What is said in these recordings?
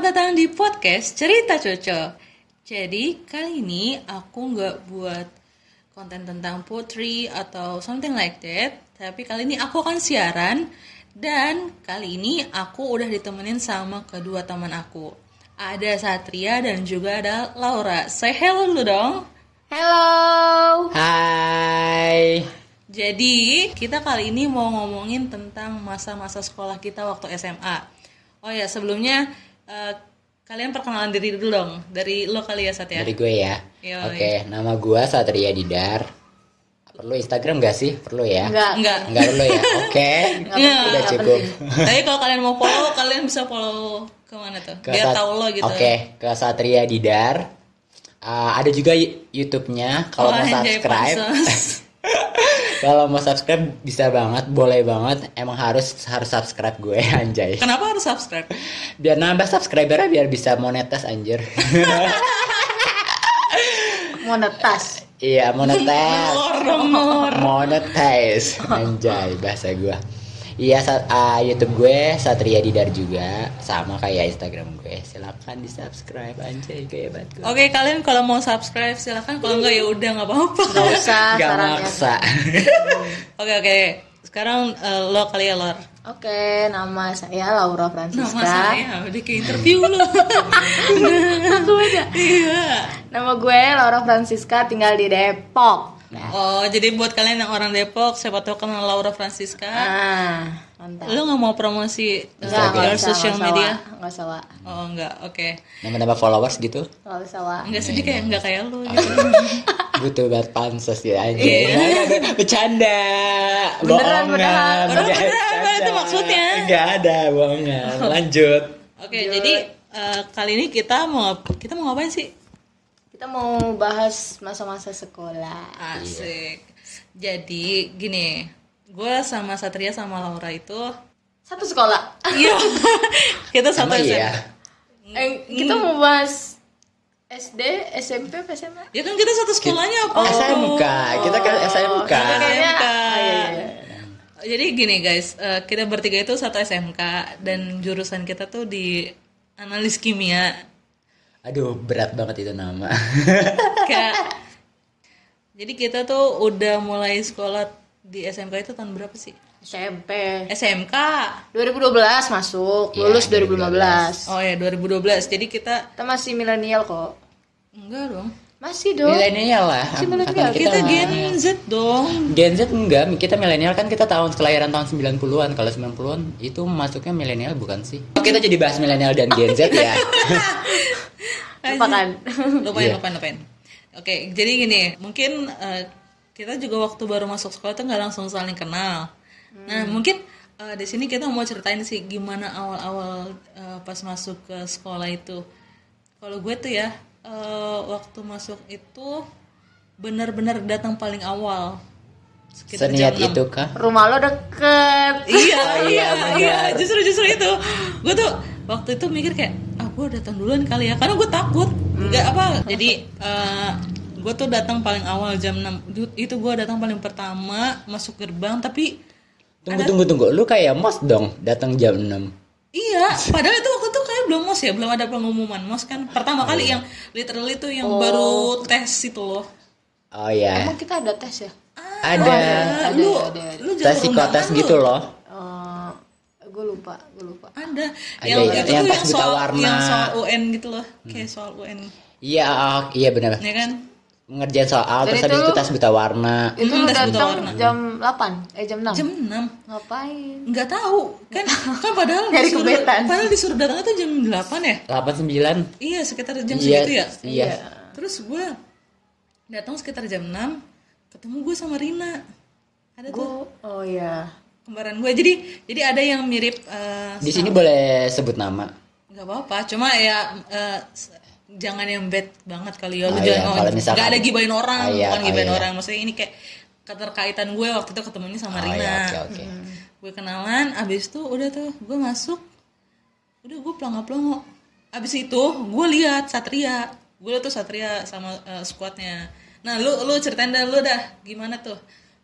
Selamat datang di podcast Cerita Cocok. Jadi kali ini aku nggak buat konten tentang poetry atau something like that. Tapi kali ini aku akan siaran dan kali ini aku udah ditemenin sama kedua teman aku. Ada Satria dan juga ada Laura. Say hello dulu dong. Hello. Hai. Jadi kita kali ini mau ngomongin tentang masa-masa sekolah kita waktu SMA. Oh ya sebelumnya eh, kalian perkenalan diri dulu dong. Dari lo kali ya Satya. Dari gue ya. Yoi. Oke, nama gue Satria Didar. Perlu Instagram gak sih? Perlu ya? Enggak. Enggak. Enggak perlu ya? Oke. Enggak. Udah cukup. Tapi kalau kalian mau follow, kalian bisa follow ke mana tuh? Ke Biar Sat- tahu lo gitu. Oke, ke Satria Didar. Ah, ada juga YouTube-nya kalau Oh, mau subscribe. kalau mau subscribe bisa banget, boleh banget. Emang harus harus subscribe gue anjay. Kenapa harus subscribe? Biar nambah subscribernya biar bisa monetas anjir. Monetas. iya, monetas. Monetize anjay bahasa gua iya ah, YouTube gue Satria Didar juga sama kayak Instagram gue silakan di subscribe anjay kayak banget. Oke, kalian kalau mau subscribe silahkan. Kalau enggak ya udah nggak apa-apa. Gak usah Gak sarannya. maksa Oke, oke. Sekarang eh, lo kali ya, Lor. Oke, nama saya Laura Nama Francisca. saya udah ke interview lo. Aku aja. Iya. Nama gue Laura Francisca tinggal di Depok. Oh, jadi buat kalian yang orang Depok, siapa tahu kenal Laura Francisca. Ah, mantap. Lo nggak mau promosi uh, Enggak, your usah, social usah, media? Usah, Wak. Oh, enggak. Oke. nama-nama followers gitu Enggak usah, Wak. Enggak sedih kayak enggak kayak lo gitu. butuh banget pansos ya Iya. anjay bercanda Beneran, beneran. Beneran, Nggak beneran, apa itu maksudnya? nggak ada bohongan lanjut Oke, jadi eh, kali ini kita mau kita mau ngapain sih? Kita mau bahas masa-masa sekolah. Asik. Jadi gini, gue sama Satria sama Laura itu Satu sekolah. iya kita satu Emang SMA. iya Eh, kita mau bahas SD, SMP, SMA? Ya kan kita satu sekolahnya apa? SMK kita kan SMK Kayaknya- SMK. Ah, iya, iya. Jadi gini guys, eh, kita bertiga itu satu SMK dan jurusan kita tuh di analis kimia. Aduh berat banget itu nama Kayak jadi kita tuh udah mulai sekolah di SMK itu tahun berapa sih? SMP. SMK. 2012 masuk, Iya, lulus 2015. Oh ya 2012. Jadi kita Kita masih milenial kok. enggak dong. Masih dong. milenial lah Si milenial. Kita lah. Gen Z dong. Gen Z enggak, kita milenial kan kita tahun kelahiran tahun 90-an. Kalau 90-an itu masuknya milenial bukan sih? Oh, kita jadi bahas milenial dan Gen Z ya. Lupakan. lupain Iya. lupain lupain oke jadi gini mungkin eh, kita juga waktu baru masuk sekolah tuh nggak langsung saling kenal nah mungkin eh, di sini kita mau ceritain sih gimana awal-awal eh, pas masuk ke sekolah itu kalau gue tuh ya eh, waktu masuk itu benar-benar datang paling awal sekitar Seniat jam 6. itu kah? Rumah lo deket. iya Oh, iya iya, iya justru justru itu gue tuh waktu itu mikir kayak ah gue datang duluan kali ya karena gue takut nggak apa jadi eh, gue tuh datang paling awal jam 6 Du- itu gue datang paling pertama masuk gerbang tapi Tunggu tunggu tunggu, lu kayak mos dong datang jam 6. iya padahal itu waktu itu kayak belum mos ya belum ada pengumuman mos kan pertama kali yang literally tuh yang baru tes itu loh Oh iya. Emang kita ada tes ya? Ada Ah, lu ada, ada. lu tes psikotes gitu lu. loh. Eh, gue lupa, gue lupa. ada Ada yang ya, itu yang yang soal warna. yang soal UN gitu loh kayak soal UN Iya, oh, iya benar. ya kan Ngerjain soal Dan terus habis itu tas buta warna. Itu Hmm, buta datang warna. jam 8, eh jam 6. jam 6 Ngapain? nggak tahu kan kan padahal Nyari disuruh kebetan. padahal disuruh datangnya tuh jam 8 ya 89. iya sekitar jam Iya, segitu ya Iya. terus gue datang sekitar jam 6 ketemu gue sama Rina ada tuh Gue, oh iya. kembaran gue jadi jadi ada yang mirip eh, Di sini boleh sebut nama. nggak apa-apa cuma ya eh, s- jangan yang bad banget kali ya. Lu Oh, jangan iya, oh, kalau misalkan- nggak ada gibain orang Oh, iya, bukan gibain iya. orang. Maksudnya ini kayak keterkaitan gue waktu itu ketemunya sama Oh Rina. iya, oke. Oke. gue kenalan abis itu udah tuh gue masuk. Udah gue pelongo pelongo abis itu gue lihat Satria. Gue tuh Satria sama eh, squadnya. Nah lu lu ceritain dah lu dah gimana tuh?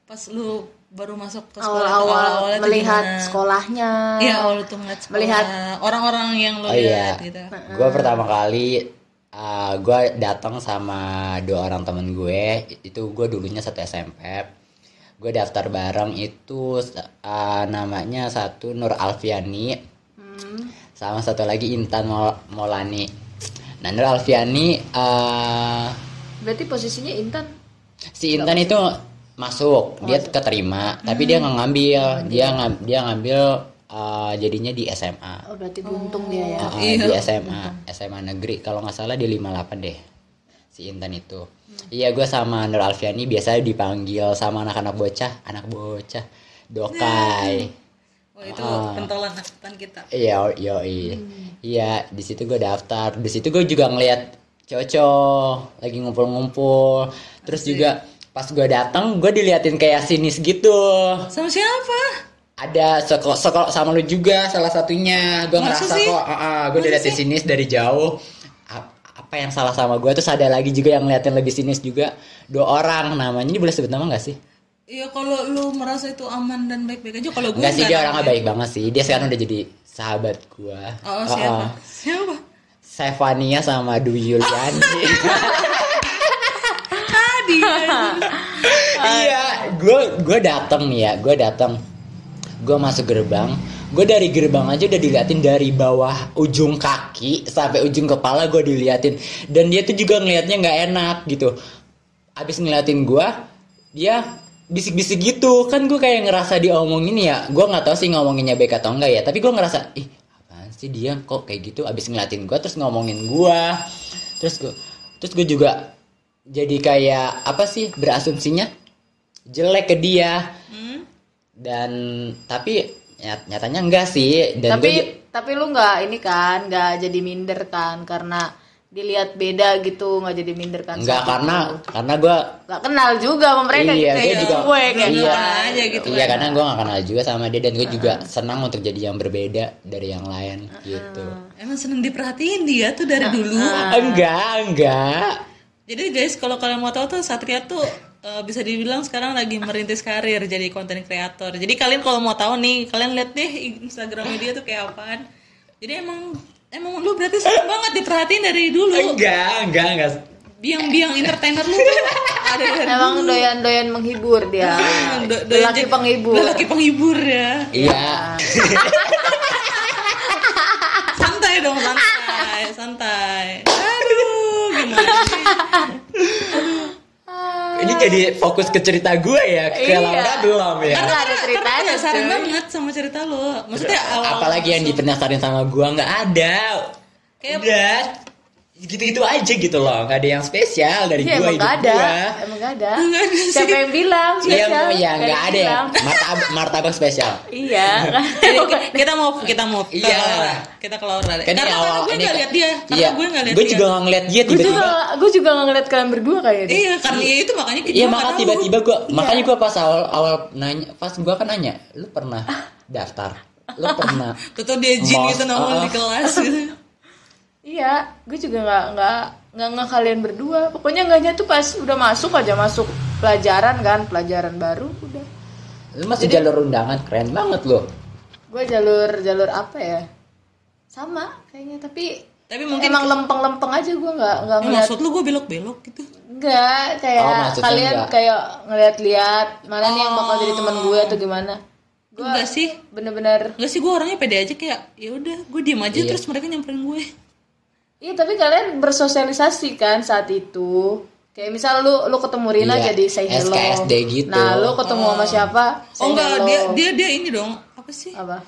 Pas lu baru masuk ke sekolah awal-awal tuh melihat gimana? sekolahnya. Iya awal tuh ngeliat sekolah, Melihat- orang-orang yang lo Oh iya. lihat gitu. Gue pertama kali uh, gue datang sama dua orang temen gue. Itu gue dulunya satu SMP. Gue daftar bareng itu uh, namanya satu Nur Alfiani, sama satu lagi Intan Mol- Molani. Nah Nur Alfiani uh, berarti posisinya Intan si Intan itu masuk, dia keterima, tapi dia nggak ngambil, dia ngam, dia ngambil uh, jadinya di SMA. oh berarti buntung dia ya? Uh, Iya. di SMA SMA negeri. Kalau nggak salah di 58 deh si Intan itu. Iya gue sama Nur Alfiani biasanya dipanggil sama anak-anak bocah. Anak bocah. Dokai. Wah itu Ah. pentolan angkatan kita. iya yo iya di situ gue daftar. Di situ gue juga ngeliat cowok lagi ngumpul-ngumpul. Terus juga pas gue datang gue diliatin kayak sinis gitu. Sama siapa? Ada sekolah sekolah sama lu juga salah satunya gue ngerasa sih? kok gue Masa diliatin sih? sinis dari jauh apa yang salah sama gue terus ada lagi juga yang ngeliatin lebih sinis juga dua orang namanya ini boleh sebut nama gak sih Iya kalau lu merasa itu aman dan baik-baik aja kalau gue Enggak sih dia orangnya ya. baik banget sih dia sekarang udah jadi sahabat gue Oh siapa? Siapa? Stefania sama Dwi Yuliani Tadi. iya gue gue datang nih ya gue datang gue masuk gerbang. Gue dari gerbang aja udah diliatin dari bawah ujung kaki sampai ujung kepala gue diliatin. Dan dia tuh juga ngelihatnya nggak enak gitu. Abis ngeliatin gue dia bisik-bisik gitu. Kan gue kayak ngerasa diomongin ya. Gue nggak tahu sih ngomonginnya baik atau enggak ya. Tapi gue ngerasa ih apaan sih dia? Kok kayak gitu? Abis ngeliatin gue terus ngomongin gue terus gue terus gue juga jadi kayak apa sih berasumsinya? Jelek ke dia. Hmm? Dan tapi nyat- nyatanya enggak sih dan tapi gue tapi lu nggak ini kan nggak jadi minder kan karena dilihat beda gitu nggak jadi minder kan enggak saat karena itu. karena gue nggak kenal juga sama mereka iya gitu gue ya. juga gue kayak iya kenal aja gitu iya kan. karena gue gak kenal juga sama dia dan gue juga senang untuk jadi yang berbeda dari yang lain gitu Emang seneng diperhatiin dia tuh dari dulu. enggak enggak Jadi guys kalau kalian mau tahu tuh Satria tuh eh, bisa dibilang sekarang lagi merintis karir jadi konten kreator. Jadi kalian kalau mau tahu nih kalian lihat deh Instagram dia tuh kayak apaan. Jadi emang emang lu berarti seneng banget diperhatiin dari dulu. enggak enggak enggak Biang-biang entertainer lu tuh ada dari emang doyan-doyan menghibur dia Do- doyan laki jadi- penghibur Lelaki penghibur ya. iya Santai dong, santai, santai. Aduh, gimana sih? ini jadi fokus ke cerita gue ya ke Iya. Laura belum ya Karena ada ceritanya, Karena penasaran cuy. banget sama cerita lo. Maksudnya awal apalagi yang dipenasarin sama gua nggak ada Kayak- udah gitu-gitu aja gitu loh. Nggak ada yang spesial dari Iya gua emang hidup gak ada. gua. Emang gak ada. Siapa yang bilang? Iya spesial? mau ya Nggak nggak ada. yang martabak martabak spesial. Iya. Jadi ki- kita mau kita mau ke Iya. Laura. Kita ke Laura. Karena, karena awal gue nggak lihat dia. Karena iya. gue nggak lihat gue juga nggak ngeliat dia gue juga tiba-tiba gue juga nggak ngeliat kalian berdua kayaknya. Iya, karena ya itu makanya kita iya nggak maka tahu. tiba-tiba gua makanya gua pas awal awal nanya pas gua kan nanya lu pernah daftar? Lu pernah Tuh tuh dia jin gitu nongol ah. di kelas gitu. Iya, gue juga nggak nggak nggak nggak kalian berdua. Pokoknya nggaknya tuh pas udah masuk aja masuk pelajaran kan, pelajaran baru udah. lu masih jalur undangan keren banget lo Gue jalur jalur apa ya? Sama kayaknya tapi Tapi mungkin emang lempeng-lempeng aja gue nggak nggak Ya, ngeliat maksud lu gue belok-belok gitu. nggak kayak Oh, kalian nggak. kayak ngeliat-liat mana nih yang bakal jadi teman gue atau gimana? Gue Enggak sih. bener-bener Enggak sih gue orangnya pede aja kayak ya udah gue diem aja Iya. terus mereka nyamperin gue. Iya tapi kalian bersosialisasi kan saat itu. Kayak misal lu lu ketemu Rina Iya, jadi say hello. SKSD gitu. Nah, lu ketemu sama siapa? say Oh enggak, hello. dia dia dia ini dong. Apa sih? apa?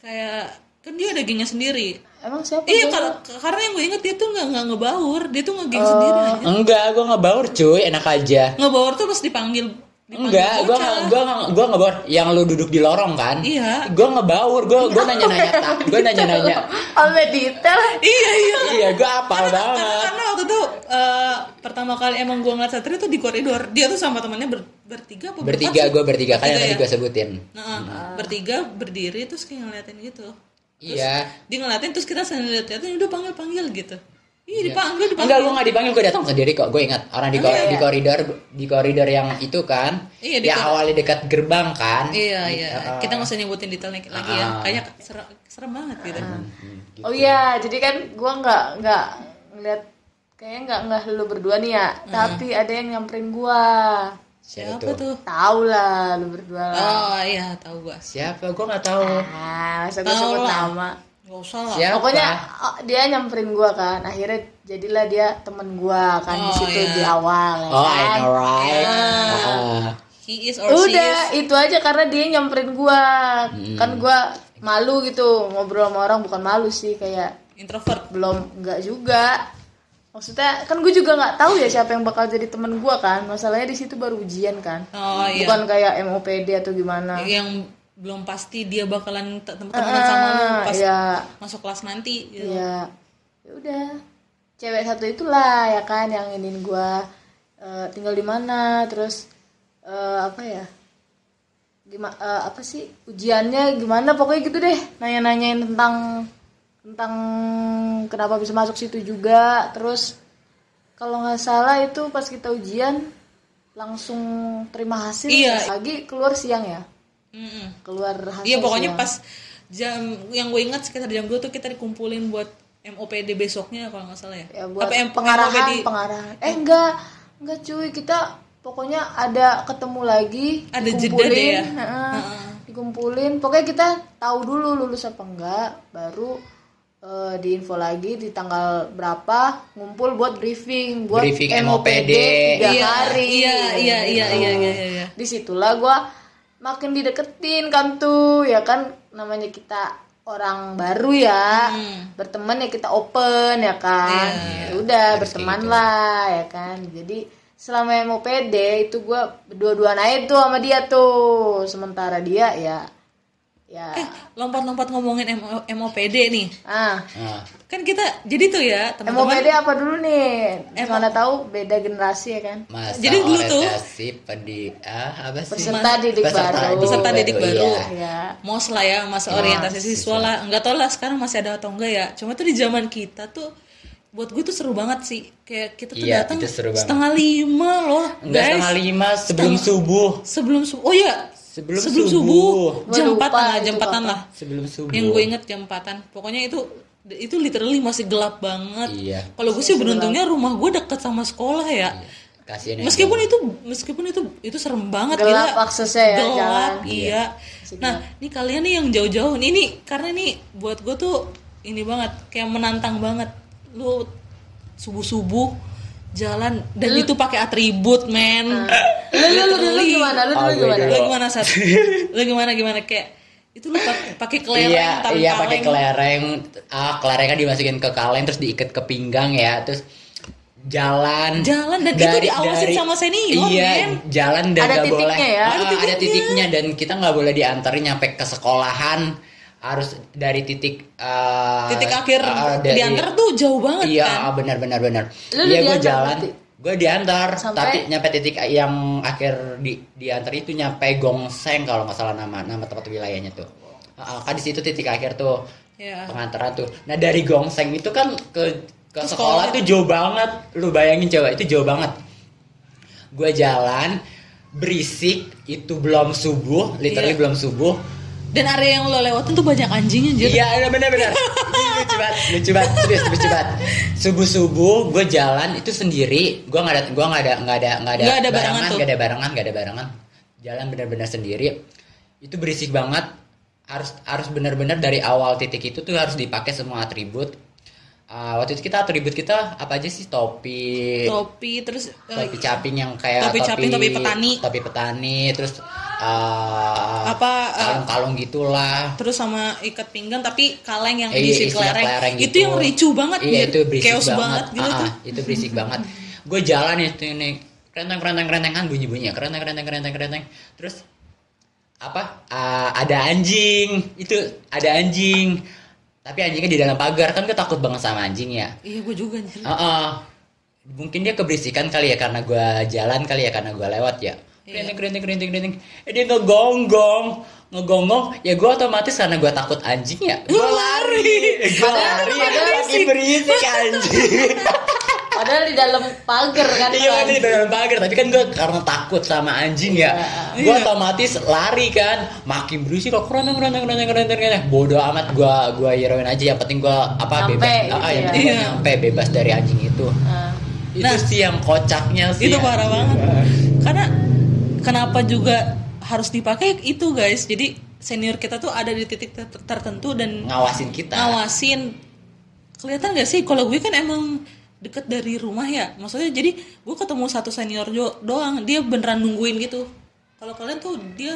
Kayak kan dia ada gengnya sendiri. Emang siapa? Iya kalau karena yang gue inget dia tuh nggak nggak ngebaur, dia tuh ngegeng sendiri aja. enggak gua nggak baur cuy enak aja Ngebaur tuh pas dipanggil. Enggak, gua bocah. nggak gua nggak gua nggak baur. Yang lu duduk di lorong kan? Iya. Gua ngebaur, gua gua nanya-nanya tak, gua nanya-nanya. Sampai detail. Iya iya. iya, gua apal Karena, banget. karena waktu itu eh, pertama kali emang gue ngeliat Satria tuh di koridor. Dia tuh sama temannya ber- bertiga apa Bertiga gua bertiga kan yang tadi ya? gua sebutin. Nah, bertiga berdiri terus kayak ngeliatin gitu. Terus Iya. Dia ngeliatin terus kita sambil lihat-liatin udah panggil-panggil gitu. Iya dipanggil dipanggil. Enggak, gue nggak dipanggil, gue datang sendiri kok. Gue ingat orang di, ko- iya. di koridor di koridor yang itu kan, Iya, di yang kor- awalnya dekat gerbang kan. Iya iya. Ah. Kita nggak usah nyebutin detailnya lagi ya. Ah. Kayaknya serem, serem banget gitu. Hmm, gitu. Oh iya, jadi kan gua nggak nggak ngeliat kayaknya nggak nggak lu berdua nih ya, tapi ada yang nyamperin gua. Siapa Siapa tuh? Tahu lah lu berdua lah. Oh iya tahu gua. Siapa? Gue nggak tahu. Ah, masa Tahu sebut nama. Gak usah lah. Siapa? Pokoknya oh, dia nyamperin gua kan. Akhirnya jadilah dia temen gua kan di Oh, situ iya. di awal ya Oh, I kan. know right. Ah. Ah. He is or she Udah, is. itu aja karena dia nyamperin gua. Hmm. Kan gua malu gitu ngobrol sama orang bukan malu sih kayak Introvert. belum enggak juga maksudnya kan gue juga nggak tahu ya siapa yang bakal jadi temen gue kan masalahnya di situ baru ujian kan Oh iya. bukan kayak MOPD atau gimana Yang belum pasti dia bakalan te- tem- temenan sama lu Ah, pas ya masuk kelas nanti. Gitu. ya ya udah. Cewek satu itulah ya kan yang ingin gue tinggal di mana terus eh, apa ya? Gimana apa sih ujiannya gimana pokoknya gitu deh. Nanya-nanyain tentang tentang kenapa bisa masuk situ juga. Terus kalau nggak salah itu pas kita ujian langsung terima hasil. Iya. lagi keluar siang ya Mm-mm. keluar hasil Iya pokoknya pas jam yang gue ingat sekitar jam 2 tuh kita dikumpulin buat MOPD besoknya kalau nggak salah ya. ya buat Apa M- pengarahan MOPD? pengarahan eh enggak enggak cuy kita pokoknya ada ketemu lagi Ada jeda dikumpulin, deh ya? heeh, Heeh. dikumpulin pokoknya kita tahu dulu lulus apa enggak baru eh, diinfo lagi di tanggal berapa ngumpul buat briefing buat Briefing MOPD MOPD. tiga Iya, hari iya, iya, iya, iya, iya, iya, iya. di situlah gua makin dideketin kan tuh ya kan? Namanya kita orang baru ya. Hmm. berteman ya kita open ya kan? Iya, Ya udah harus berteman gitu. lah ya kan? Jadi selama MOPD itu gua berdua-duaan aja tuh sama dia tuh. Sementara dia ya ya Eh, lompat-lompat ngomongin MO MOPD nih. ah Ah. Kan kita jadi tuh ya, teman-teman. MOPD apa dulu nih mana tahu beda generasi ya kan Masa Jadi dulu tuh- pedi ah, apa sih? peserta didik baru Peserta didik baru. iya. ya Mos lah ya masa orientasi siswa lah nggak tau lah sekarang masih ada atau enggak ya cuma tuh di zaman kita tuh buat gue tuh seru banget sih kayak kita tuh Iya, datang setengah lima loh Enggak guys setengah lima sebelum subuh. sebelum subuh oh iya Sebelum subuh, subuh. jam empatan lah jam empatan lah. Sebelum subuh. yang gue inget jam empatan. Pokoknya itu itu literally masih gelap banget. Iya. kalau gue sih beruntungnya rumah gue deket sama sekolah ya. Kasihan yang meskipun itu meskipun itu itu serem banget Gelap gila. aksesnya ya, gelap jalan. iya. Nah ini kalian nih yang jauh-jauh. Nih ini karena nih buat gue tuh ini banget kayak menantang banget. Lu subuh subuh jalan dan itu pakai atribut men lu lu dulu Literally. gimana lu dulu Oh, gue gimana lu gimana saat lu gimana gimana kayak itu lu pak- pakai kelereng Iya, iya pakai kelereng. Ah, kelerengnya dimasukin ke kaleng terus diikat ke pinggang ya, terus jalan. Jalan, dan itu diawasin sama senior, Iya, men. jalan dan Ada nggak boleh. titiknya ya? Ah, Ada ada, titiknya. titiknya dan kita nggak boleh diantarin nyampe ke sekolahan. Harus dari titik ah, titik akhir ah, dari- diantar tuh jauh banget Iya, kan benar benar benar. Lu Iya, gue jalan. Gue diantar, Sampai- tapi nyampe titik yang akhir di diantar itu nyampe Gongseng kalau nggak salah nama nama tempat wilayahnya tuh. Ah, kan di situ titik akhir tuh Iya. pengantaran tuh. Nah dari Gongseng itu kan ke ke sekolah, sekolah tuh jauh banget. Lu bayangin coba itu jauh banget. Gue jalan berisik itu belum subuh, literally Iya. belum subuh. Dan area yang lo lewatin tuh banyak anjing anjir Iya, iya, benar benar. Ini lucu banget, lucu banget, serius lucu banget. Subuh subuh gue jalan itu sendiri, gue nggak ada, gue nggak ada, nggak ada, nggak ada, Nggak ada barengan tuh. nggak ada barengan, nggak ada barengan. Jalan benar-benar sendiri. Itu berisik banget. Harus harus benar-benar dari awal titik itu tuh harus dipakai semua atribut. Ah, waktu itu kita atribut kita apa aja sih topi, topi terus eh, topi caping yang kayak Topi caping, topi petani. topi petani, terus ah, Apa, eh, kalung-kalung gitulah. terus sama ikat pinggang tapi kaleng yang Eh, kelereng. gitu. itu yang ricu banget iya itu berisik chaos banget, banget gitu Ah, tuh ah, itu berisik banget gue jalan itu ini kerenteng kerenteng kerenteng kan bunyi bunyi kerenteng kerenteng kerenteng kerenteng terus apa Ah, ada anjing itu ada anjing tapi anjingnya di dalam pagar kan gue takut banget sama anjing ya iya gue juga anjir. Ah, ah. mungkin dia keberisikan kali ya karena gue jalan kali ya karena gue lewat ya. Kerinting kerinting kerinting kerinting dia ngegonggong. Ngegonggong ya gue otomatis karena gue takut anjing ya gue lari. Gue Padahal- lari padahal lagi berisik. anjing. Padahal di dalam pagar kan. iya kan di dalam pagar. Tapi kan gue karena takut sama anjing ya gue Iya. otomatis lari kan. Makin berisik kok kerontang kerontang kerontang kerontang kerontang bodoh amat gue gue heroin aja. Yang penting gue apa Nyampe bebas. gitu ah, yang ya. penting gua Iya. nyampe bebas dari anjing itu. Nah, itu Nah, sih yang kocaknya sih itu parah banget. Karena kenapa juga harus dipakai itu guys jadi senior kita tuh ada di titik ter- tertentu dan ngawasin kita ngawasin kelihatan gak sih kalau gue kan emang deket dari rumah ya maksudnya jadi gue ketemu satu senior jo- doang dia beneran nungguin gitu kalau kalian tuh dia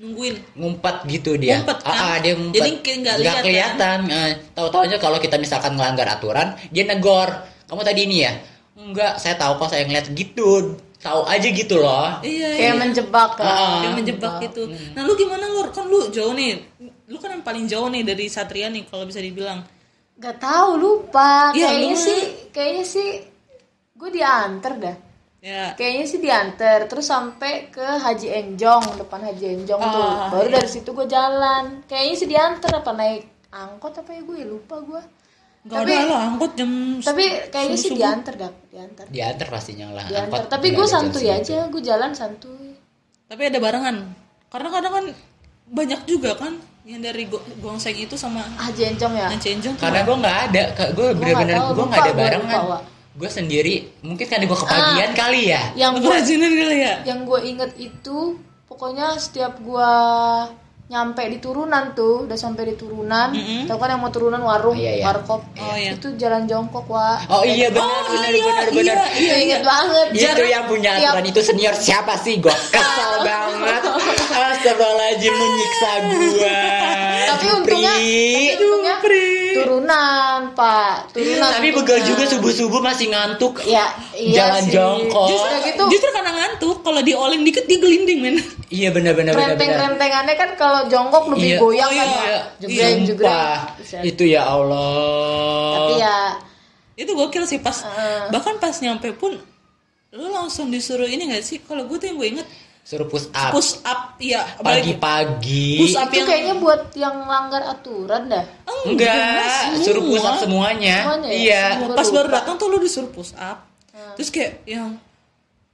nungguin ngumpet gitu dia. Ngumpet, kan? Ah, ah, dia ngumpet. Jadi nggak kan? kelihatan. Eh, tahu-tahunya kalau kita misalkan ngelanggar aturan, dia negor. Kamu tadi ini ya? Enggak, saya tahu kok saya ngeliat gitu. Tahu aja gitu loh. iya kayak iya. menjebak kan. Ah. yang menjebak gitu nah lu gimana lur kan lu jauh nih lu kan yang paling jauh nih dari Satria nih kalau bisa dibilang Gak tahu lupa. Iya, kayaknya lu- sih kayaknya sih gue diantar dah. ya Kayaknya sih diantar terus sampai ke Haji Enjong depan Haji Enjong tuh. Ah, Baru iya. dari situ gue jalan. Kayaknya sih diantar apa naik angkot apa ya gue ya lupa gue. Nggak Tapi- ada lah angkot jam Tapi kayaknya sih diantar dah, diantar. Diantar pastinya lah. Diantar. Angkot Tapi gue santuy aja, gue jalan santuy. tapi ada barengan karena kadang kan banyak juga kan yang dari go- gongseng itu sama Enjong ya. yang Karena gue nggak ada, gue bener-bener tahu, gue nggak ada barengan. Gue sendiri, mungkin karena gue kepagian kali ya. Yang gue kerajinan kali ya yang gue inget itu pokoknya setiap gue nyampe di turunan tuh udah sampai di turunan Mm-mm. tau kan yang mau turunan warung Iya, iya. warkop Oh, iya. itu jalan jongkok wa Oh iya benar Oh, benar iya, benar iya, benar. iya, inget banget Itu yang punya Tiap- aturan itu senior siapa sih? Gue kesel banget. Astagfirullahaladzim menyiksa gua. tapi untungnya tapi untungnya turunan pak turunan Tapi untungnya. begal juga subuh-subuh masih ngantuk. ya iya Jalan sih. jongkok. justru gitu justru karena ngantuk kalau dioling dikit dia gelinding men Iya benar benar benar renteng benar. rentengannya kan kalau jongkok lebih Iya. goyang Oh, kan iya. Pak. jegreng Sumpah. jegreng Buset. Itu ya Allah. tapi ya itu gokil sih pas Heeh. bahkan pas nyampe pun lu langsung disuruh ini gak sih kalau gue tuh yang gue inget suruh push up push up ya pagi-pagi. Push up itu yang- kayaknya buat yang langgar aturan dah Enggak, semua. suruh push up semuanya. Semuanya ya? Iya. Semua. pas baru datang tuh lu disuruh push up terus kayak yang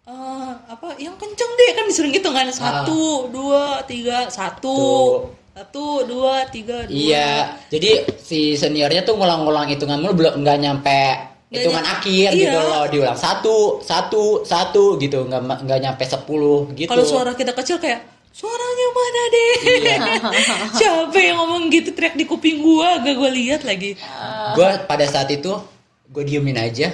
eh, apa yang kenceng deh kan disuruh gitu kan satu dua tiga satu Tuh. satu dua tiga dua Iya, jadi si seniornya tuh ngulang-ngulang hitungan mulu belum nggak nyampe hitungan akhir iya. gitu loh diulang. Satu satu satu gitu. Nggak nggak nyampe sepuluh gitu. kalau suara kita kecil kayak suaranya mana deh? Iya. siapa yang ngomong gitu teriak di kuping gua? Gak gua lihat lagi. Gue pada saat itu gue diemin aja.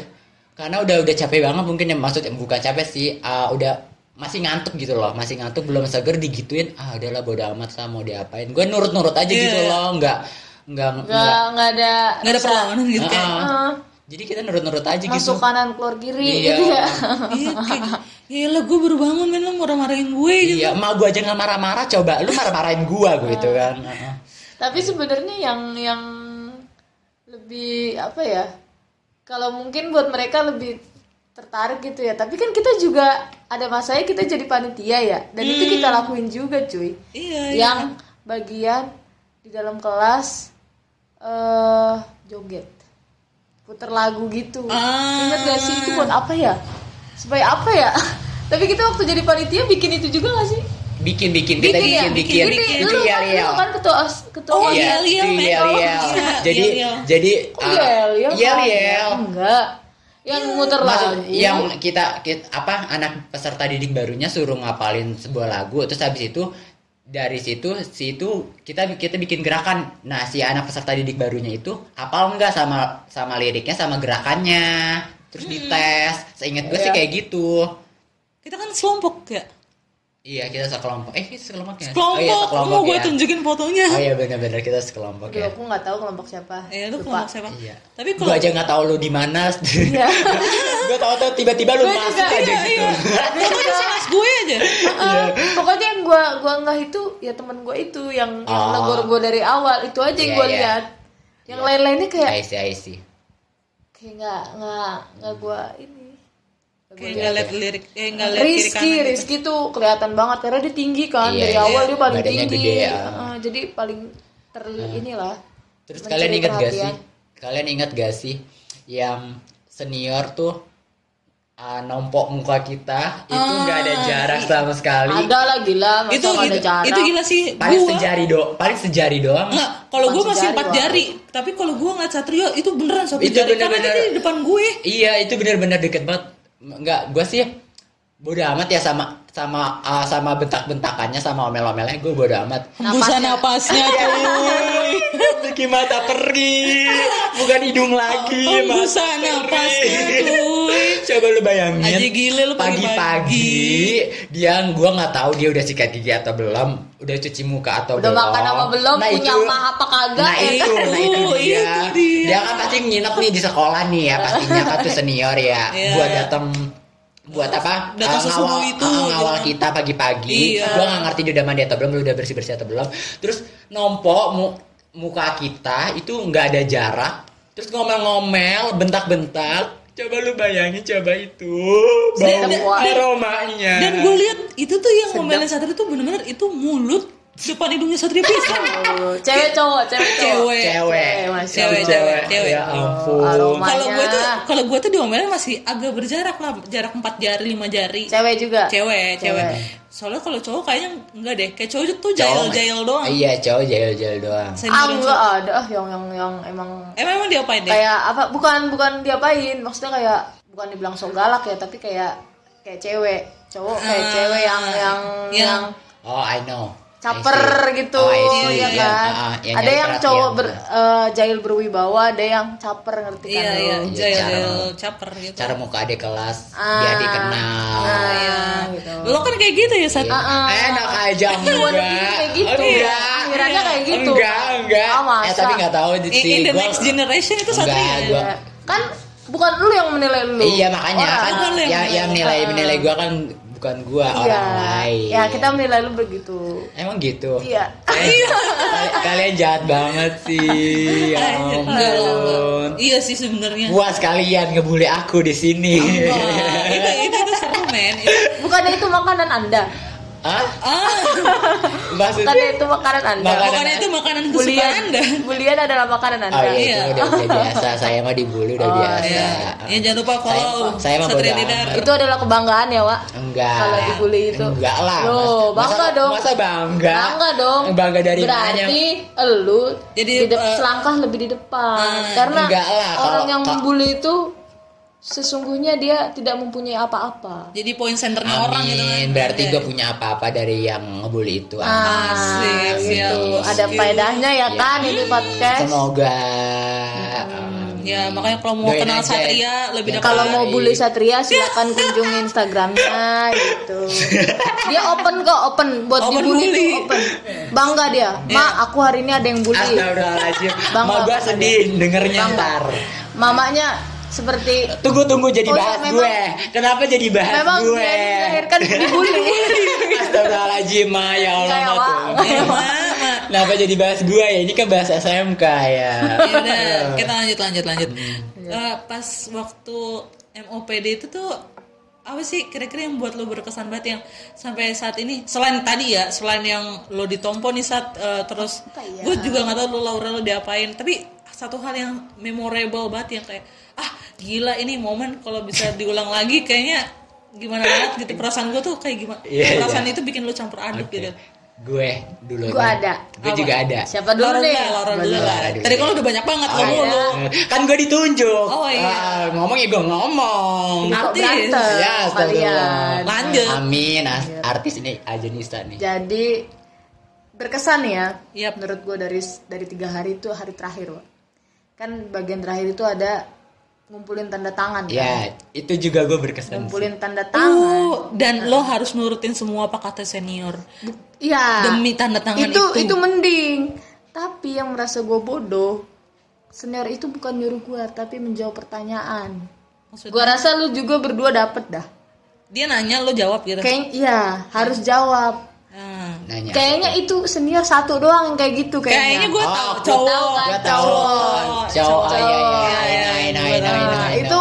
Karena udah udah capek banget mungkin yang maksud bukan capek sih ah, udah masih ngantuk gitu loh. Masih ngantuk belum seger digituin. Ah udahlah bodo amat lah mau diapain. Gue nurut-nurut aja gitu Iya. loh. Nggak nggak nggak nggak ada nggak ada perlawanan gitu kayak Ah. eh, jadi kita nurut-nurut aja gitu. masuk kanan keluar kiri Iya. gitu ya. Iya kayak ya lah gue baru bangun men. Lu marah-marahin gue gitu. Iya, emak gue aja nggak marah-marah, coba lu marah-marahin gua gitu kan. Heeh. tapi sebenarnya yang yang lebih apa ya kalau mungkin buat mereka lebih tertarik gitu ya. Tapi kan kita juga ada masanya kita jadi panitia ya. Dan itu kita lakuin juga cuy. Iya iya. Yang bagian di dalam kelas eh joget puter lagu gitu Ah. ingat gak sih itu buat apa ya supaya apa ya tapi kita waktu jadi panitia bikin itu juga gak sih Bikin bikin kita bikin ya bikin, bikin, itu Lu ya kan, Riel. lu kan ketua Oh, iya, Iya, itu men. iya, Oh, Riel. iya, Jadi iya, jadi Kok ah, Iya mana? Riel. Enggak. Yang muter Maksud, lagu. yang kita, kita apa anak peserta didik barunya suruh ngapalin sebuah lagu terus habis itu dari situ si itu kita kita bikin gerakan nah si anak peserta didik barunya itu apal enggak sama sama liriknya sama gerakannya terus dites seingat gue sih Iya. kayak gitu kita kan selompok ya iya kita sekelompok eh kita sekelompok ya kelompok oh, iya, sekelompok mau gue ya. tunjukin fotonya oh iya benar-benar kita sekelompok Aduh, ya aku nggak tahu kelompok siapa. ya itu kelompok siapa Iya. tapi Gue kalau aja nggak tahu lu di mana. Iya. gue tahu tuh tiba-tiba lu masuk aja iya, gitu. iya. gue aja Heeh. Pokoknya yang gua gua nggak itu ya temen gua itu yang yang Oh. negor gua dari awal itu aja Iya, yang gua iya. lihat. Yang lain-lainnya kayak I see, I see. kayak nggak nggak nggak gua ini. kayak nggak lihat lirik eh nggak lihat kiri Rizky, gitu. Rizky tuh kelihatan banget karena dia tinggi kan Iya, dari iya. awal dia paling Badannya tinggi. gede, ya. Heeh, jadi paling ter inilah. Terus kalian ingat gak perhatian. sih? Kalian ingat gak sih yang senior tuh uh, nompok muka kita itu nggak ada jarak sama sekali. Ada lah gila, masa itu nggak ada itu, jarak. itu gila sih Paling gua sejari do, paling sejari doang. Nggak, kalau gue masih empat jari tapi kalau gue ngeliat Satrio itu beneran satu Itu jari karena bener-bener. dia di depan gue Iya itu benar-benar deket banget. Enggak, gue sih bodo amat ya sama sama uh, sama bentak-bentakannya sama omel-omelnya gue bodo amat. hembusan napasnya cuy Bikin mata pergi, bukan hidung lagi. hembusan pergi. cuy Coba lu bayangin. Aji gile lu pagi-pagi pagi-pagi. dia gua nggak tahu dia udah sikat gigi atau belum, udah cuci muka atau Udah belum. makan apa belum, Nah, punya itu- mah apa kagak Nah ya itu, kan? nah itu Oh, dia. itu dia. Dia kan pasti nginep nih di sekolah nih ya, pastinya kan tuh senior ya. Iya. Buat datang buat apa? Datang Uh, sesubuh ngawal, itu, uh, ngawal gitu. kita pagi-pagi. Iya. Gua nggak ngerti dia udah mandi atau belum, udah bersih-bersih atau belum. Terus nompok mu- muka kita itu nggak ada jarak. Terus ngomel-ngomel, bentak-bentak. Coba lu bayangin coba itu. Bau dan- aromanya. dan gue lihat itu tuh yang ngomelin Satrio tuh bener-bener itu mulut depan hidungnya Satrio pisan Oh, cewek cowok, cewek cowok. Cewek. cewek, Cewek, cewek, cewek. Ya ampun. aroma. kalau gue tuh kalau gue tuh diomelin masih agak berjarak lah jarak empat jari lima jari Cewek juga. cewek cewek Cewek. soalnya kalau cowok kayaknya enggak deh kayak cowok tuh Cowok- jail jail doang Iya, cowok jail-jail doang. Ah enggak ada ah yang yang yang emang emang emang diapain deh kayak apa bukan bukan diapain maksudnya kayak bukan dibilang so galak ya tapi kayak kayak cewek cowok kayak Ah, cewek yang yang yang- yang Oh, I know. Caper gitu Oh, ya Iya, kan ah, ah, yang ada yang cowok ber, eh, jahil berwibawa ada yang caper ngerti kan iya lo? iya Iya, jail cara- caper gitu Cara muka adik kelas Ah. biar dikenal. nah, iya gitu lo kan kayak gitu ya Sat Iya. Ah, ah. Enak aja enggak. kayak gitu. Enggak. Akhirannya kayak gitu. Enggak, enggak. Ah, masa? eh tapi enggak tahu in, sih. in the gua- next generation itu Enggak, Satria ya? gua- Ya. kan bukan lu yang menilai lu Iya makanya Orang. kan lu yang yang yang nilai Ah. menilai gua kan bukan gua iya orang lain. ya kita menilai lu begitu Emang gitu. iya Kalian- Kalian jahat banget sih. Ya ampun. iya sih sebenarnya Puas kalian ngebully aku di sini. Wah, itu itu itu seru men Itu- bukannya itu makanan anda Hah? ah Maksudnya? itu makanan anda Makanan- bukannya itu makanan kesukaan bulian anda bulian adalah makanan anda Oh iya, Iya. itu udah, udah biasa. Saya mah dibully udah Oh, biasa. ya, ya jangan lupa follow Saya- saya mah itu adalah kebanggaan ya Wak Enggak. Kalau dibully itu. Enggak lah. Loh, bangga masa, dong. Masa bangga? bangga dong Bangga dari berarti mananya? elu Jadi, di de- eh, selangkah lebih di depan Ah, karena enggak lah, orang kalau- yang membuli itu sesungguhnya dia tidak mempunyai apa-apa jadi poin centernya orang gitu kan. Berarti Iya. gue punya apa-apa dari yang ngebully itu. Asik, siap, gitu. ada faedahnya ya Iya. kan ini podcast Semoga. ya makanya kalau mau Doain kenal aja. Satria lebih Ya, dekat kalau mau bully Satria silakan kunjungi Instagramnya gitu dia open kok open buat Open dibully bully. tuh open bangga dia ma aku hari ini ada yang bully Astagfirullahaladzim. Bangga. Mau gue sedih dengernya Bangga. ntar. mamanya seperti Tunggu tunggu jadi Oh, bahas memang- gue. Kenapa jadi bahas memang gue? dia dilahirkan dibully Astagfirullahaladzim, Ma. ya Allah. Ma, Wak. tuh. Eh, Ma. Kenapa jadi bahas gue ya? Ini kan bahas SMK ya. ya udah kita lanjut lanjut lanjut Eh, pas waktu MOPD itu tuh apa sih kira-kira yang buat lo berkesan banget yang sampai saat ini selain tadi ya selain yang lo ditompo nih saat eh, terus ya? gue juga nggak tahu lo Laura lo diapain tapi satu hal yang memorable banget yang kayak ah gila ini momen kalau bisa diulang lagi kayaknya gimana banget gitu perasaan gue tuh kayak gimana Iya, perasaan iya. itu bikin lo campur aduk Oke. gitu Gue dulu. Gue ada. Gue Apa? juga ada. siapa dulu Laura nih dulu, Laura dulu lah. Tadi kan lo udah banyak banget Oh, ngomong iya. lo. Kan gue ditunjuk. Oh, iya. Ah, ngomong ya gue ngomong. Artis. Ya, kalian. Lanjut. Amin. As- Artis ini aja Nista nih. jadi berkesan ya Yap. menurut gue dari dari tiga hari itu hari terakhir Wak. kan bagian terakhir itu ada ngumpulin tanda tangan kan? Ya, itu juga gue berkesan. sih. ngumpulin tanda tangan Uh, dan lo harus nurutin semua apa kata senior Iya. demi tanda tangan itu, itu. itu mending. Tapi yang merasa gue bodoh, senior itu bukan nyuruh gue, tapi menjawab pertanyaan. Maksudnya, Gue rasa lu juga berdua dapet dah. dia nanya lo jawab gitu. Kayak iya harus jawab. Nah, Nanya. Kayaknya itu senior satu doang yang kayak gitu kayaknya kayaknya. gue Oh, tahu gua cowok. tahu kan, Gua tahu. cowok. Cowok. Itu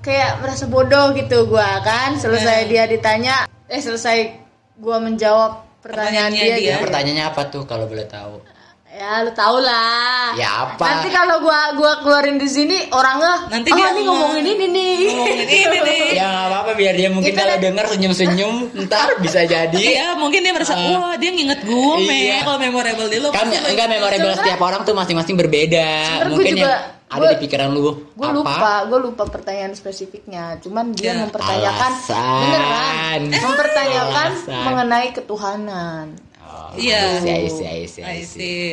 kayak merasa bodoh gitu gua kan selesai dia ditanya eh selesai gua menjawab pertanyaan Pertanyaannya dia, dia. gitu. Ya, pertanyaannya apa tuh kalau boleh tahu? Ya lu tau lah Ya apa? nanti kalau gua gua keluarin di sini orangnya Nanti oh dia ini ngomong- ngomongin ini nih ngomongin ini nih Ya nggak apa-apa biar dia mungkin kalau kan- denger senyum-senyum ntar bisa jadi. Iya, mungkin dia merasa, wah dia nginget gue, Iya. Kalau memorable di lu, Kan enggak memorable Sebenarnya- setiap orang tuh masing-masing berbeda. Mungkin juga- yang ada gua- di pikiran lu gue apa? lupa gue lupa pertanyaan spesifiknya cuman dia Ya. mempertanyakan Alasan. beneran mempertanyakan Alasan. mengenai ketuhanan Oh, Iya. I see, I see, I I see. see.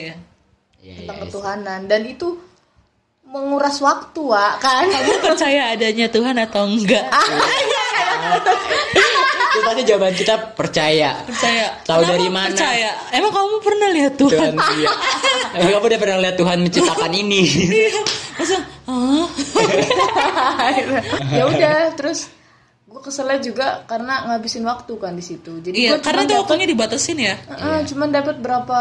Iya, tentang iya, ketuhanan dan itu menguras waktu Wak, kan Kamu percaya adanya Tuhan atau enggak? Itu tadi jawaban kita percaya. Percaya. Tahu Kenapa dari mana? Percaya. Emang kamu pernah lihat Tuhan? Tuhan iya. Emang kamu udah pernah lihat Tuhan menciptakan ini? Masa, ah, ya udah terus gue keselnya juga karena ngabisin waktu kan di situ. Jadi iya, karena dapat waktunya dibatasin ya. Heeh, cuman dapat berapa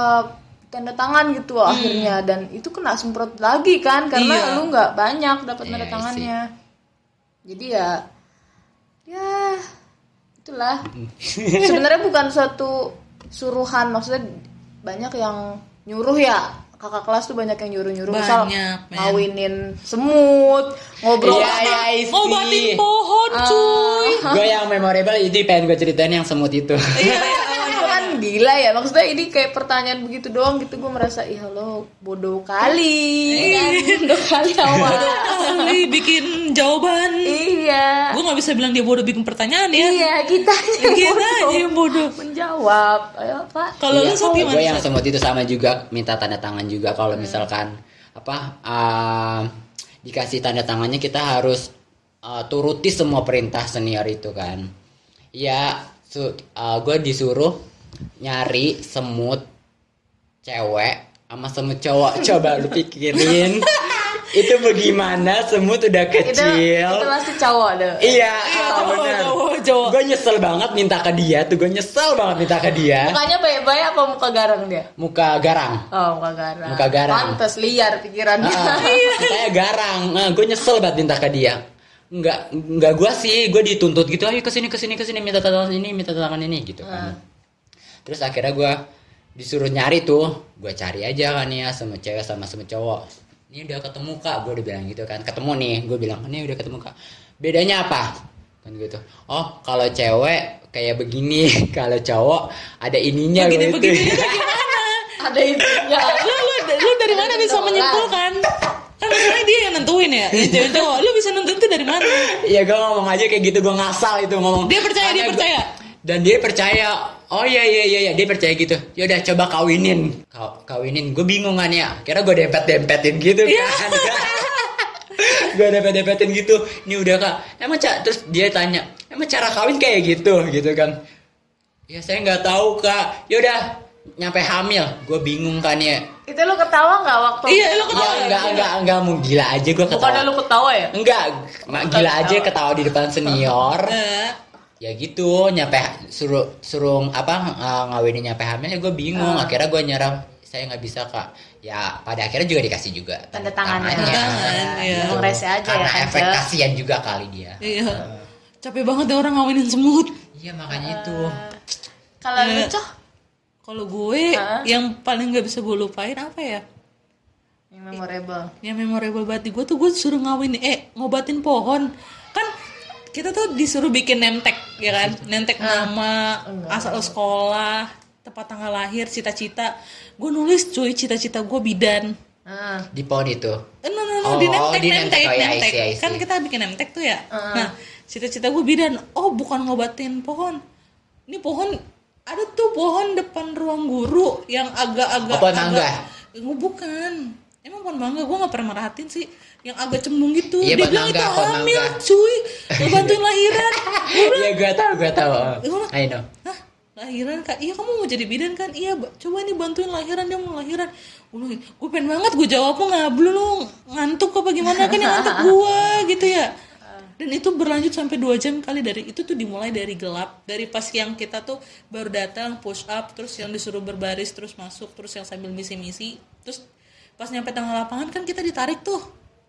tanda tangan gitu akhirnya. Dan itu kena semprot lagi kan karena Iya. lu nggak banyak dapat Iya, tanda tangannya. Jadi ya ya itulah. Sebenarnya bukan suatu suruhan maksudnya banyak yang nyuruh ya kakak kelas tuh banyak yang nyuruh nyuruh misal ngawinin semut ngobrol Iya, sama iya. Ngobatin pohon, cuy. gue yang memorable itu pengen gue ceritain yang semut itu. Iya, iya. Gila ya maksudnya ini kayak pertanyaan begitu doang gitu gue merasa ih lo bodoh kali kan bodoh kali awal Kali bikin jawaban. iya Gue nggak bisa bilang dia bodoh bikin pertanyaan ya. iya kita Kita bodoh. aja yang bodoh. menjawab ayo pak Kalau lu Iya, gimana? gue yang semut itu sama juga minta tanda tangan juga kalau misalkan apa uh, dikasih tanda tangannya kita harus uh, turuti semua perintah senior itu kan. Ya, su- uh, gue disuruh nyari semut cewek sama semut cowok. Coba lu pikirin itu bagaimana semut udah itu kecil. itu pasti cowok deh Iya, cowok, benar. cowok, cowok. Gue nyesel banget minta ke dia tuh, gue nyesel banget minta ke dia. mukanya baik-baik apa muka garang dia Muka garang. oh muka garang Muka garang. pantes liar pikirannya Ah, kayak garang. Nah, gue nyesel banget minta ke dia. Enggak, enggak gue sih, gue dituntut gitu, ayo ke sini ke sini ke sini minta tangan ini, minta tangan ini gitu kan. Terus akhirnya gue disuruh nyari tuh, gue cari aja kan ya sama cewek sama sama cowok. Ini udah ketemu kak, gue udah bilang gitu kan. Ketemu nih, gue bilang ini udah ketemu kak. Bedanya apa? Kan gitu. Oh, kalau cewek kayak begini, kalau cowok ada ininya Begini gitu. begini gimana? ada intinya Lu, lu, lu dari mana bisa menyimpulkan? Kan dia yang nentuin ya, cewek cowok. Lu bisa nentuin itu dari mana? Iya gue ngomong aja kayak gitu gue ngasal itu ngomong. Dia percaya, dia Karena gua- percaya. dan dia percaya. Oh iya iya iya iya dia percaya gitu. Yaudah coba kawinin. Kaw kawinin. Gue bingung kan ya. Kira gue dempet dempetin gitu Iya. kan. gue dempet dempetin gitu. Ini udah kak. Emang cak terus dia tanya. Emang cara kawin kayak gitu gitu kan. Ya saya nggak tahu kak. Yaudah nyampe hamil. Gue bingung kan ya. itu lu ketawa nggak waktu Iya, lu Ya ketawa. enggak enggak enggak mau gila aja gue ketawa. bukannya lu ketawa ya Enggak, mak gila aja ketawa di depan senior. Eh, ya gitu, nyampe suruh suruh apa uh, ngawinin nyampe hamil ya gue bingung. Akhirnya gue nyerah saya nggak bisa kak. Ya pada akhirnya juga dikasih juga Tanda tangannya. Tanda tangan, iya. Emang rese aja Karena ya efek Cel? kasihan juga kali dia. Iya. Capek banget deh orang ngawinin semut. Iya makanya itu. kalau lu Iya. Coh, Kalau gue Hah? yang paling nggak bisa gue lupain apa ya? yang memorable Yang memorable banget gue tuh gue disuruh ngawin eh ngobatin pohon. Kan kita tuh disuruh bikin nemtek ya kan? Nemtek nama, asal sekolah, tempat tanggal lahir, cita-cita. Gue nulis cuy cita-cita gue bidan. ah Di pohon itu. Eh, no, no, no, Oh, di oh, nemtek, di nemtek, nemtek. Oh, ya, I nemtek. see, I see. Kan kita bikin nemtek tuh ya. Nah, cita-cita gue bidan. Oh, bukan ngobatin pohon. Ini pohon ada tuh pohon depan ruang guru yang agak-agak Oh, pohon agak-? Eh, bukan. Emang pohon mangga gue gak pernah merhatiin sih yang agak cembung gitu. Iya, Dia bilang itu hamil, cuy. Lu bantuin lahiran. Gue Iya gue tahu gue tahu. Gue I know. Hah? Lahiran kak? Iya kamu mau jadi bidan kan? Iya, Ba- coba nih bantuin lahiran dia mau lahiran. Gue gue pengen banget gue jawab lu ngablu lu ngantuk apa gimana kan yang ngantuk gue gitu ya. Dan itu berlanjut sampai dua jam kali dari itu tuh dimulai dari gelap dari pas yang kita tuh baru datang push up terus yang disuruh berbaris terus masuk terus yang sambil misi-misi terus pas nyampe tengah lapangan kan kita ditarik tuh.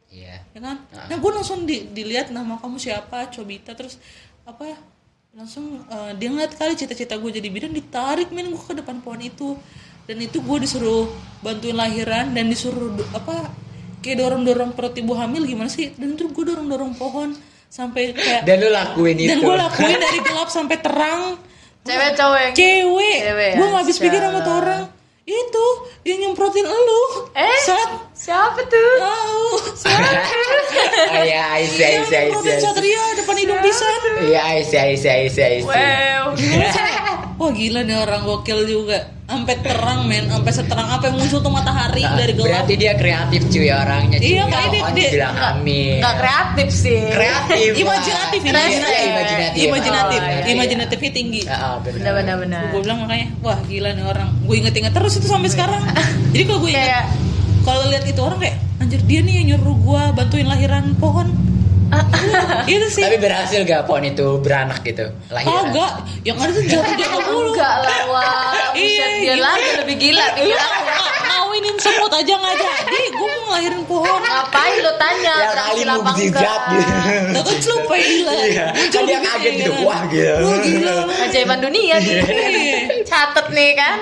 Iya. ya kan? Nah gue langsung di- dilihat nama kamu siapa Cobita terus apa ya? Langsung eh, dia ngeliat kali cita-cita gue jadi bidan ditarik men gue ke depan pohon itu. Dan itu gue disuruh bantuin lahiran dan disuruh apa kayak dorong-dorong perut ibu hamil gimana sih? Dan itu gue dorong-dorong pohon sampai kayak Dan lu lakuin itu. dan gue lakuin dari gelap sampai terang. Cewek cowok yang cewek, Cewek, gue nggak habis pikir sama tuh orang itu dia nyemprotin elu. Eh saat siapa tuh? Tahu I see, I nyemprotin see. satria depan hidung pisan. Iya, I see, I see. wow wah gila nih orang gokil juga sampai terang men sampai seterang apa yang muncul tuh matahari Nah, dari gelap Berarti dia kreatif cuy orangnya cuy. Iya, kayak dia- dia- dibilang amin. nggak kreatif sih Kreatif. imajinatif ini Kreatif. Iya, imajinatif. imajinatif Oh, iya, iya. imajinatifnya tinggi ah, benar. benar benar gue bilang makanya wah gila nih orang gue inget-inget terus itu sampai sekarang jadi kalau gue inget kayak kalau lihat itu orang kayak anjir dia nih yang nyuruh gue bantuin lahiran pohon itu sih Tapi berhasil gak pohon itu beranak gitu? Lahiran. Kagak, yang ada tuh jatuh-jatuh mulu. enggak lah wah Iya, dia gila. lagi lebih gila Iya, gila ngawinin semut aja nggak jadi. Gue mau ngelahirin pohon. ngapain lo tanya Ya kali mukjizat enggak gitu. Lo kan celupa gila. Iya. Kan dia bibitnya, kaget gitu. kan. Wah, gila. Wah gila. Ajaiban dunia Iya. catet nih kan